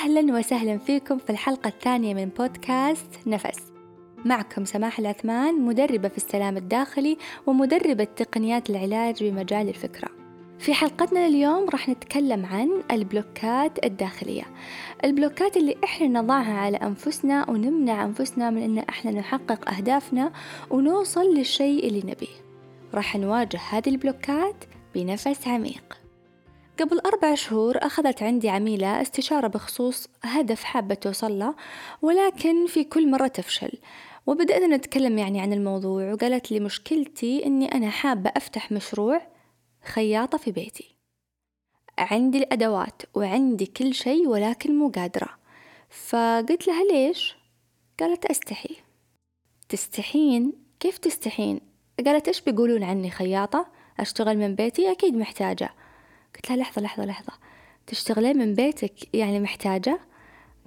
أهلا وسهلا فيكم في الحلقة الثانية من بودكاست نفس. معكم سماح العثمان مدربة في السلام الداخلي ومدربة تقنيات العلاج بمجال الفكرة. في حلقتنا اليوم راح نتكلم عن البلوكات الداخلية. البلوكات اللي إحنا نضعها على أنفسنا ونمنع أنفسنا من إن إحنا نحقق أهدافنا ونوصل للشيء اللي نبيه. راح نواجه هذه البلوكات بنفس عميق. قبل أربع شهور أخذت عندي عميلة استشارة بخصوص هدف حابة توصل له ولكن في كل مرة تفشل وبدأنا نتكلم يعني عن الموضوع وقالت لي مشكلتي أني أنا حابة أفتح مشروع خياطة في بيتي عندي الأدوات وعندي كل شيء ولكن مو قادرة فقلت لها ليش؟ قالت أستحي تستحين؟ كيف تستحين؟ قالت إيش بيقولون عني خياطة؟ أشتغل من بيتي أكيد محتاجة قلت لها لحظة لحظة لحظة. تشتغلين من بيتك يعني محتاجة؟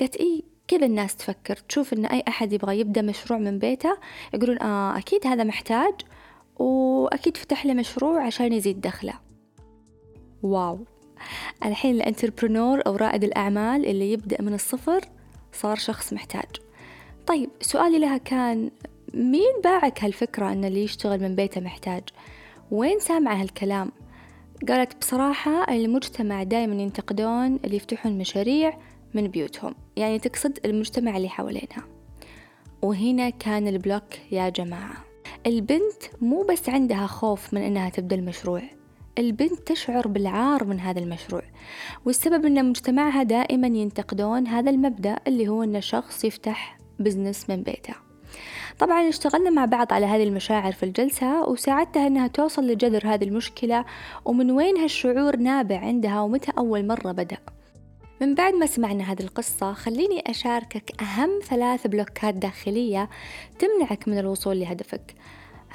قالت إيه كذا الناس تفكر تشوف إن أي أحد يبغى يبدأ مشروع من بيته يقولون آه أكيد هذا محتاج وأكيد فتح له مشروع عشان يزيد دخله. واو. الحين الانتربرنور أو رائد الأعمال اللي يبدأ من الصفر صار شخص محتاج. طيب سؤالي لها كان مين باعك هالفكرة أن اللي يشتغل من بيته محتاج؟ وين سامعة هالكلام؟ قالت بصراحة المجتمع دايما ينتقدون اللي يفتحون مشاريع من بيوتهم. يعني تقصد المجتمع اللي حوالينها. وهنا كان ال block يا جماعة. البنت مو بس عندها خوف من إنها تبدأ المشروع. البنت تشعر بالعار من هذا المشروع. والسبب إن مجتمعها دائما ينتقدون هذا المبدأ اللي هو إن شخص يفتح business من بيته. طبعا اشتغلنا مع بعض على هذه المشاعر في الجلسة وساعدتها أنها توصل لجذر هذه المشكلة ومن وين هالشعور نابع عندها ومتى أول مرة بدأ؟ من بعد ما سمعنا هذه القصة خليني أشاركك أهم ثلاث بلوكات داخلية تمنعك من الوصول لهدفك.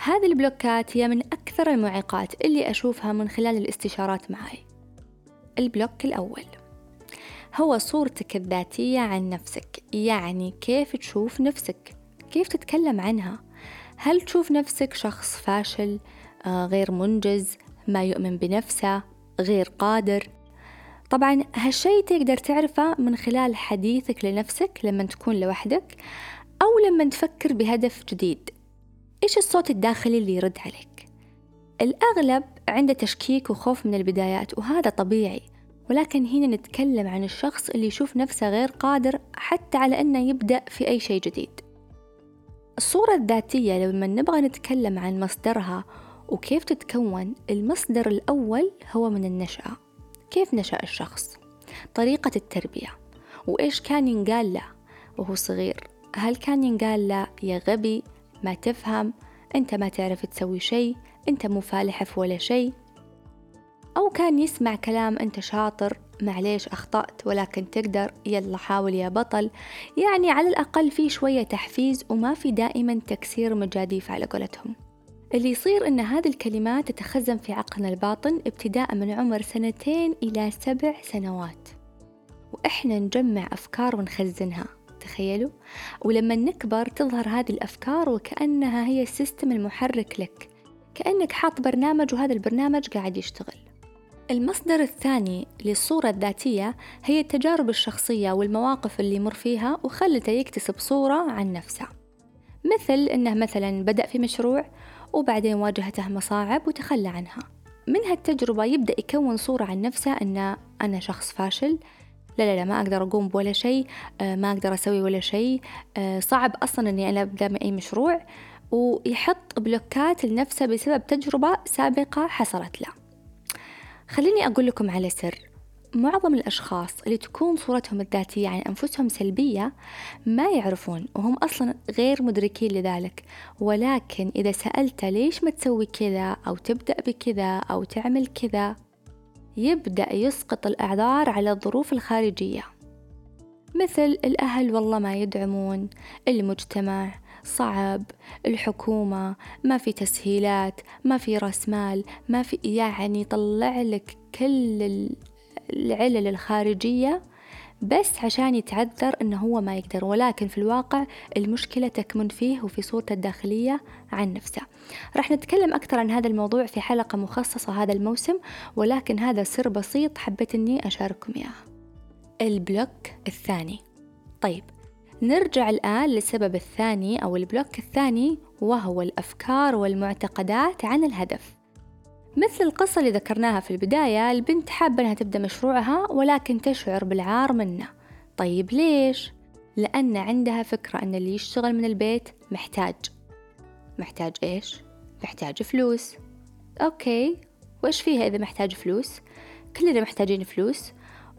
هذه البلوكات هي من أكثر المعيقات اللي أشوفها من خلال الاستشارات معي. ال block الأول. هو صورتك الذاتية عن نفسك يعني كيف تشوف نفسك. كيف تتكلم عنها؟ هل تشوف نفسك شخص فاشل آه، غير منجز ما يؤمن بنفسه غير قادر؟ طبعا هالشي تقدر تعرفه من خلال حديثك لنفسك لما تكون لوحدك أو لما تفكر بهدف جديد. إيش الصوت الداخلي اللي يرد عليك؟ الأغلب عنده تشكيك وخوف من البدايات وهذا طبيعي. ولكن هنا نتكلم عن الشخص اللي يشوف نفسه غير قادر حتى على أنه يبدأ في أي شيء جديد. الصورة الذاتية لما نبغى نتكلم عن مصدرها وكيف تتكون المصدر الأول هو من النشأة. كيف نشأ الشخص؟ طريقة التربية. وإيش كان ينقال له وهو صغير؟ هل كان ينقال له يا غبي ما تفهم أنت ما تعرف تسوي شيء أنت مو فالح في ولا شيء أو كان يسمع كلام أنت شاطر معليش أخطأت ولكن تقدر يلا حاول يا بطل. يعني على الأقل في شوية تحفيز وما في دائما تكسير مجاديف على قولتهم. اللي يصير أن هذه الكلمات تتخزن في عقلنا الباطن ابتداء من عمر سنتين إلى سبع سنوات. وإحنا نجمع أفكار ونخزنها تخيلوا؟ ولما نكبر تظهر هذه الأفكار وكأنها هي السيستم المحرك لك كأنك حاط برنامج وهذا البرنامج قاعد يشتغل. المصدر الثاني للصورة الذاتية هي التجارب الشخصية والمواقف اللي مر فيها وخلته يكتسب صورة عن نفسه. مثل إنه مثلا بدأ في مشروع وبعدين واجهته مصاعب وتخلى عنها. من هالتجربة يبدأ يكون صورة عن نفسه أن أنا شخص فاشل لا لا لا ما أقدر أقوم بولا شيء آه، ما أقدر أسوي ولا شيء آه، صعب أصلا أني أنا أبدأ أي مشروع ويحط بلوكات لنفسه بسبب تجربة سابقة حصلت له. خليني أقول لكم على سر. معظم الأشخاص اللي تكون صورتهم الذاتية عن أنفسهم سلبية ما يعرفون وهم أصلا غير مدركين لذلك. ولكن إذا سألت ليش ما تسوي كذا أو تبدأ بكذا أو تعمل كذا يبدأ يسقط الأعذار على الظروف الخارجية. مثل الأهل والله ما يدعمون المجتمع صعب الحكومة ما في تسهيلات ما في رأس مال ما في يعني يطلع لك كل العلل الخارجية بس عشان يتعذر انه هو ما يقدر. ولكن في الواقع المشكلة تكمن فيه وفي صورته الداخلية عن نفسه. راح نتكلم أكثر عن هذا الموضوع في حلقة مخصصة هذا الموسم ولكن هذا سر بسيط حبيت أني أشارككم إياه. البلوك الثاني. طيب نرجع الآن للسبب الثاني أو ال block الثاني وهو الأفكار والمعتقدات عن الهدف مثل القصة اللي ذكرناها في البداية البنت حابة أنها تبدأ مشروعها ولكن تشعر بالعار منه طيب ليش؟ لأن عندها فكرة أن اللي يشتغل من البيت محتاج محتاج إيش؟ محتاج فلوس okay وإيش فيها إذا محتاج فلوس؟ كلنا محتاجين فلوس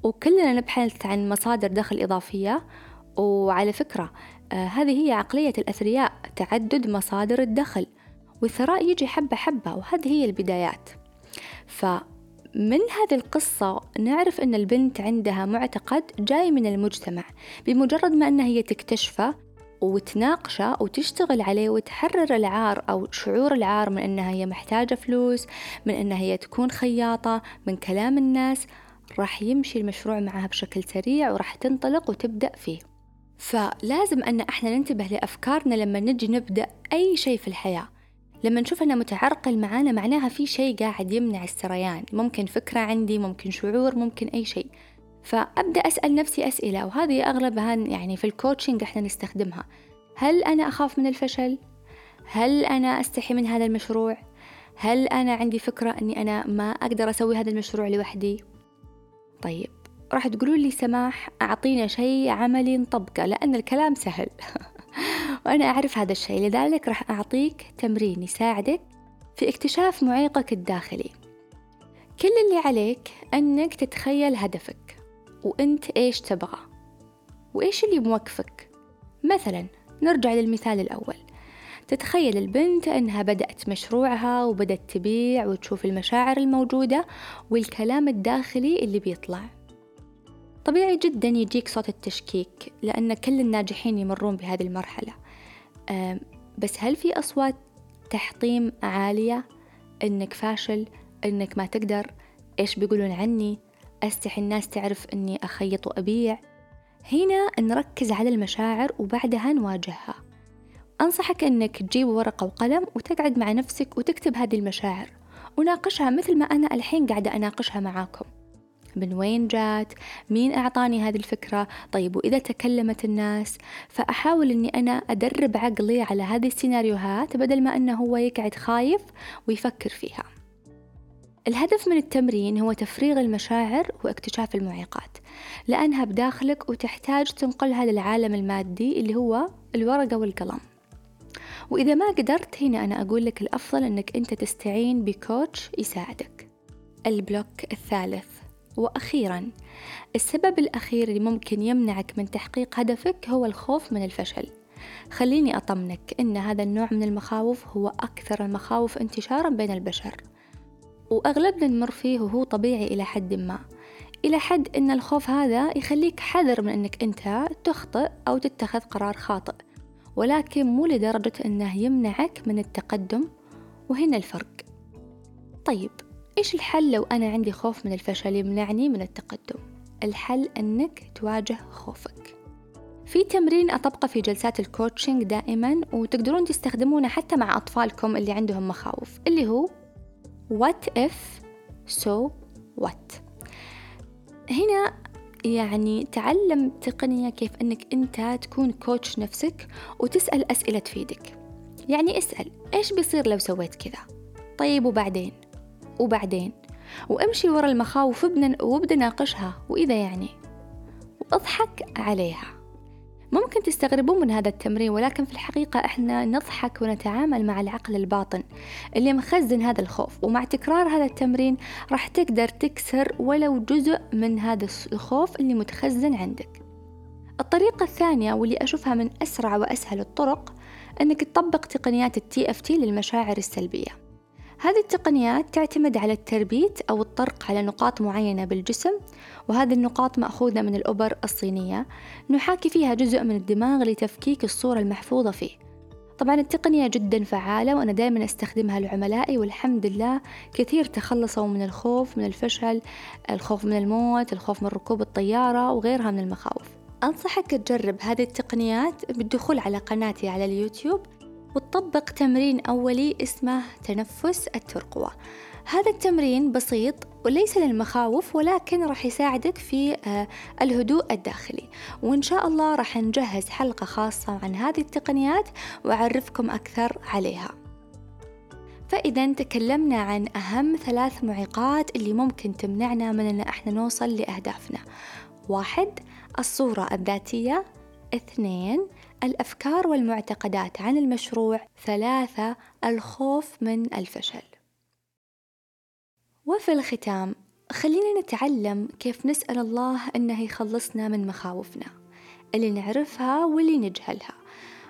وكلنا نبحث عن مصادر دخل إضافية وعلى فكرة آه هذه هي عقلية الأثرياء تعدد مصادر الدخل والثراء يجي حبة حبة وهذه هي البدايات. فمن هذه القصة نعرف أن البنت عندها معتقد جاي من المجتمع بمجرد ما أنها هي تكتشفه وتناقشه وتشتغل عليه وتحرر العار أو شعور العار من أنها هي محتاجة فلوس من أنها هي تكون خياطة من كلام الناس راح يمشي المشروع معها بشكل سريع وراح تنطلق وتبدأ فيه. فلازم أن إحنا ننتبه لأفكارنا لما نجي نبدأ أي شيء في الحياة لما نشوف أنه متعرقل معانا معناها في شيء قاعد يمنع السريان ممكن فكرة عندي ممكن شعور ممكن أي شيء فأبدأ أسأل نفسي أسئلة وهذه أغلبها يعني في الكوتشنج إحنا نستخدمها هل أنا أخاف من الفشل؟ هل أنا أستحي من هذا المشروع؟ هل أنا عندي فكرة أني أنا ما أقدر أسوي هذا المشروع لوحدي؟ طيب راح تقولوا لي سماح أعطينا شيء عملي نطبقه لأن الكلام سهل. وأنا أعرف هذا الشيء لذلك راح أعطيك تمرين يساعدك في اكتشاف معيقك الداخلي. كل اللي عليك أنك تتخيل هدفك وأنت إيش تبغى وإيش اللي موقفك مثلا نرجع للمثال الأول. تتخيل البنت أنها بدأت مشروعها وبدأت تبيع وتشوف المشاعر الموجودة والكلام الداخلي اللي بيطلع. طبيعي جدا يجيك صوت التشكيك لأن كل الناجحين يمرون بهذه المرحلة. بس هل في أصوات تحطيم عالية؟ إنك فاشل؟ إنك ما تقدر؟ إيش بيقولون عني؟ أستحي الناس تعرف إني أخيط وأبيع؟ هنا نركز على المشاعر وبعدها نواجهها. أنصحك إنك تجيب ورقة وقلم وتقعد مع نفسك وتكتب هذه المشاعر وناقشها مثل ما أنا الحين قاعدة أناقشها معاكم. من وين جات؟ مين أعطاني هذه الفكرة؟ طيب وإذا تكلمت الناس؟ فأحاول أني أنا أدرب عقلي على هذه السيناريوهات بدل ما أنه هو يقعد خايف ويفكر فيها. الهدف من التمرين هو تفريغ المشاعر واكتشاف المعيقات لأنها بداخلك وتحتاج تنقلها للعالم المادي اللي هو الورقة والقلم. وإذا ما قدرت هنا أنا أقول لك الأفضل أنك أنت تستعين بكوتش يساعدك. البلوك الثالث. وأخيرا السبب الأخير اللي ممكن يمنعك من تحقيق هدفك هو الخوف من الفشل. خليني أطمنك إن هذا النوع من المخاوف هو أكثر المخاوف انتشارا بين البشر. وأغلبنا نمر فيه وهو طبيعي إلى حد ما إلى حد إن الخوف هذا يخليك حذر من إنك أنت تخطئ أو تتخذ قرار خاطئ. ولكن مو لدرجة إنه يمنعك من التقدم وهنا الفرق. طيب إيش الحل لو أنا عندي خوف من الفشل يمنعني من التقدم؟ الحل أنك تواجه خوفك. في تمرين أطبقه في جلسات ال coaching دائما وتقدرون تستخدمونه حتى مع أطفالكم اللي عندهم مخاوف اللي هو what if so what. هنا يعني تعلم تقنية كيف أنك أنت تكون coach نفسك وتسأل أسئلة تفيدك. يعني اسأل إيش بيصير لو سويت كذا؟ طيب وبعدين؟ وبعدين وامشي ورا المخاوف وابدا ناقشها وإذا يعني وأضحك عليها. ممكن تستغربون من هذا التمرين ولكن في الحقيقة إحنا نضحك ونتعامل مع العقل الباطن اللي مخزن هذا الخوف. ومع تكرار هذا التمرين راح تقدر تكسر ولو جزء من هذا الخوف اللي متخزن عندك. الطريقة الثانية واللي أشوفها من أسرع وأسهل الطرق أنك تطبق تقنيات التي اف تي للمشاعر السلبية. هذه التقنيات تعتمد على التربيت أو الطرق على نقاط معينة بالجسم وهذه النقاط مأخوذة من الأبر الصينية. نحاكي فيها جزء من الدماغ لتفكيك الصورة المحفوظة فيه. طبعا التقنية جدا فعالة وأنا دائما أستخدمها لعملائي والحمد لله كثير تخلصوا من الخوف من الفشل الخوف من الموت الخوف من ركوب الطيارة وغيرها من المخاوف. أنصحك تجرب هذه التقنيات بالدخول على قناتي على اليوتيوب. وتطبق تمرين أولي اسمه تنفس الترقوة. هذا التمرين بسيط وليس للمخاوف ولكن راح يساعدك في آه، الهدوء الداخلي. وإن شاء الله راح نجهز حلقة خاصة عن هذه التقنيات وأعرفكم أكثر عليها. فإذا تكلمنا عن أهم ثلاث معيقات اللي ممكن تمنعنا من أن إحنا نوصل لأهدافنا. واحد الصورة الذاتية. اثنين الأفكار والمعتقدات عن المشروع ثلاثة الخوف من الفشل. وفي الختام خلينا نتعلم كيف نسأل الله أنه يخلصنا من مخاوفنا اللي نعرفها واللي نجهلها.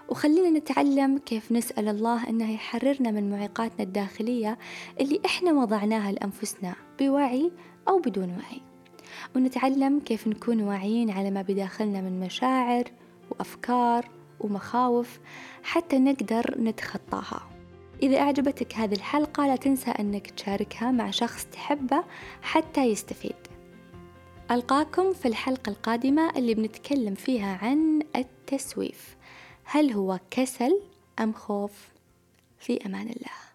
وخلينا نتعلم كيف نسأل الله أنه يحررنا من معيقاتنا الداخلية اللي إحنا وضعناها لأنفسنا بوعي أو بدون وعي. ونتعلم كيف نكون واعيين على ما بداخلنا من مشاعر وأفكار ومخاوف حتى نقدر نتخطاها. إذا أعجبتك هذه الحلقة لا تنسى أنك تشاركها مع شخص تحبه حتى يستفيد. ألقاكم في الحلقة القادمة اللي بنتكلم فيها عن التسويف. هل هو كسل أم خوف؟ في أمان الله.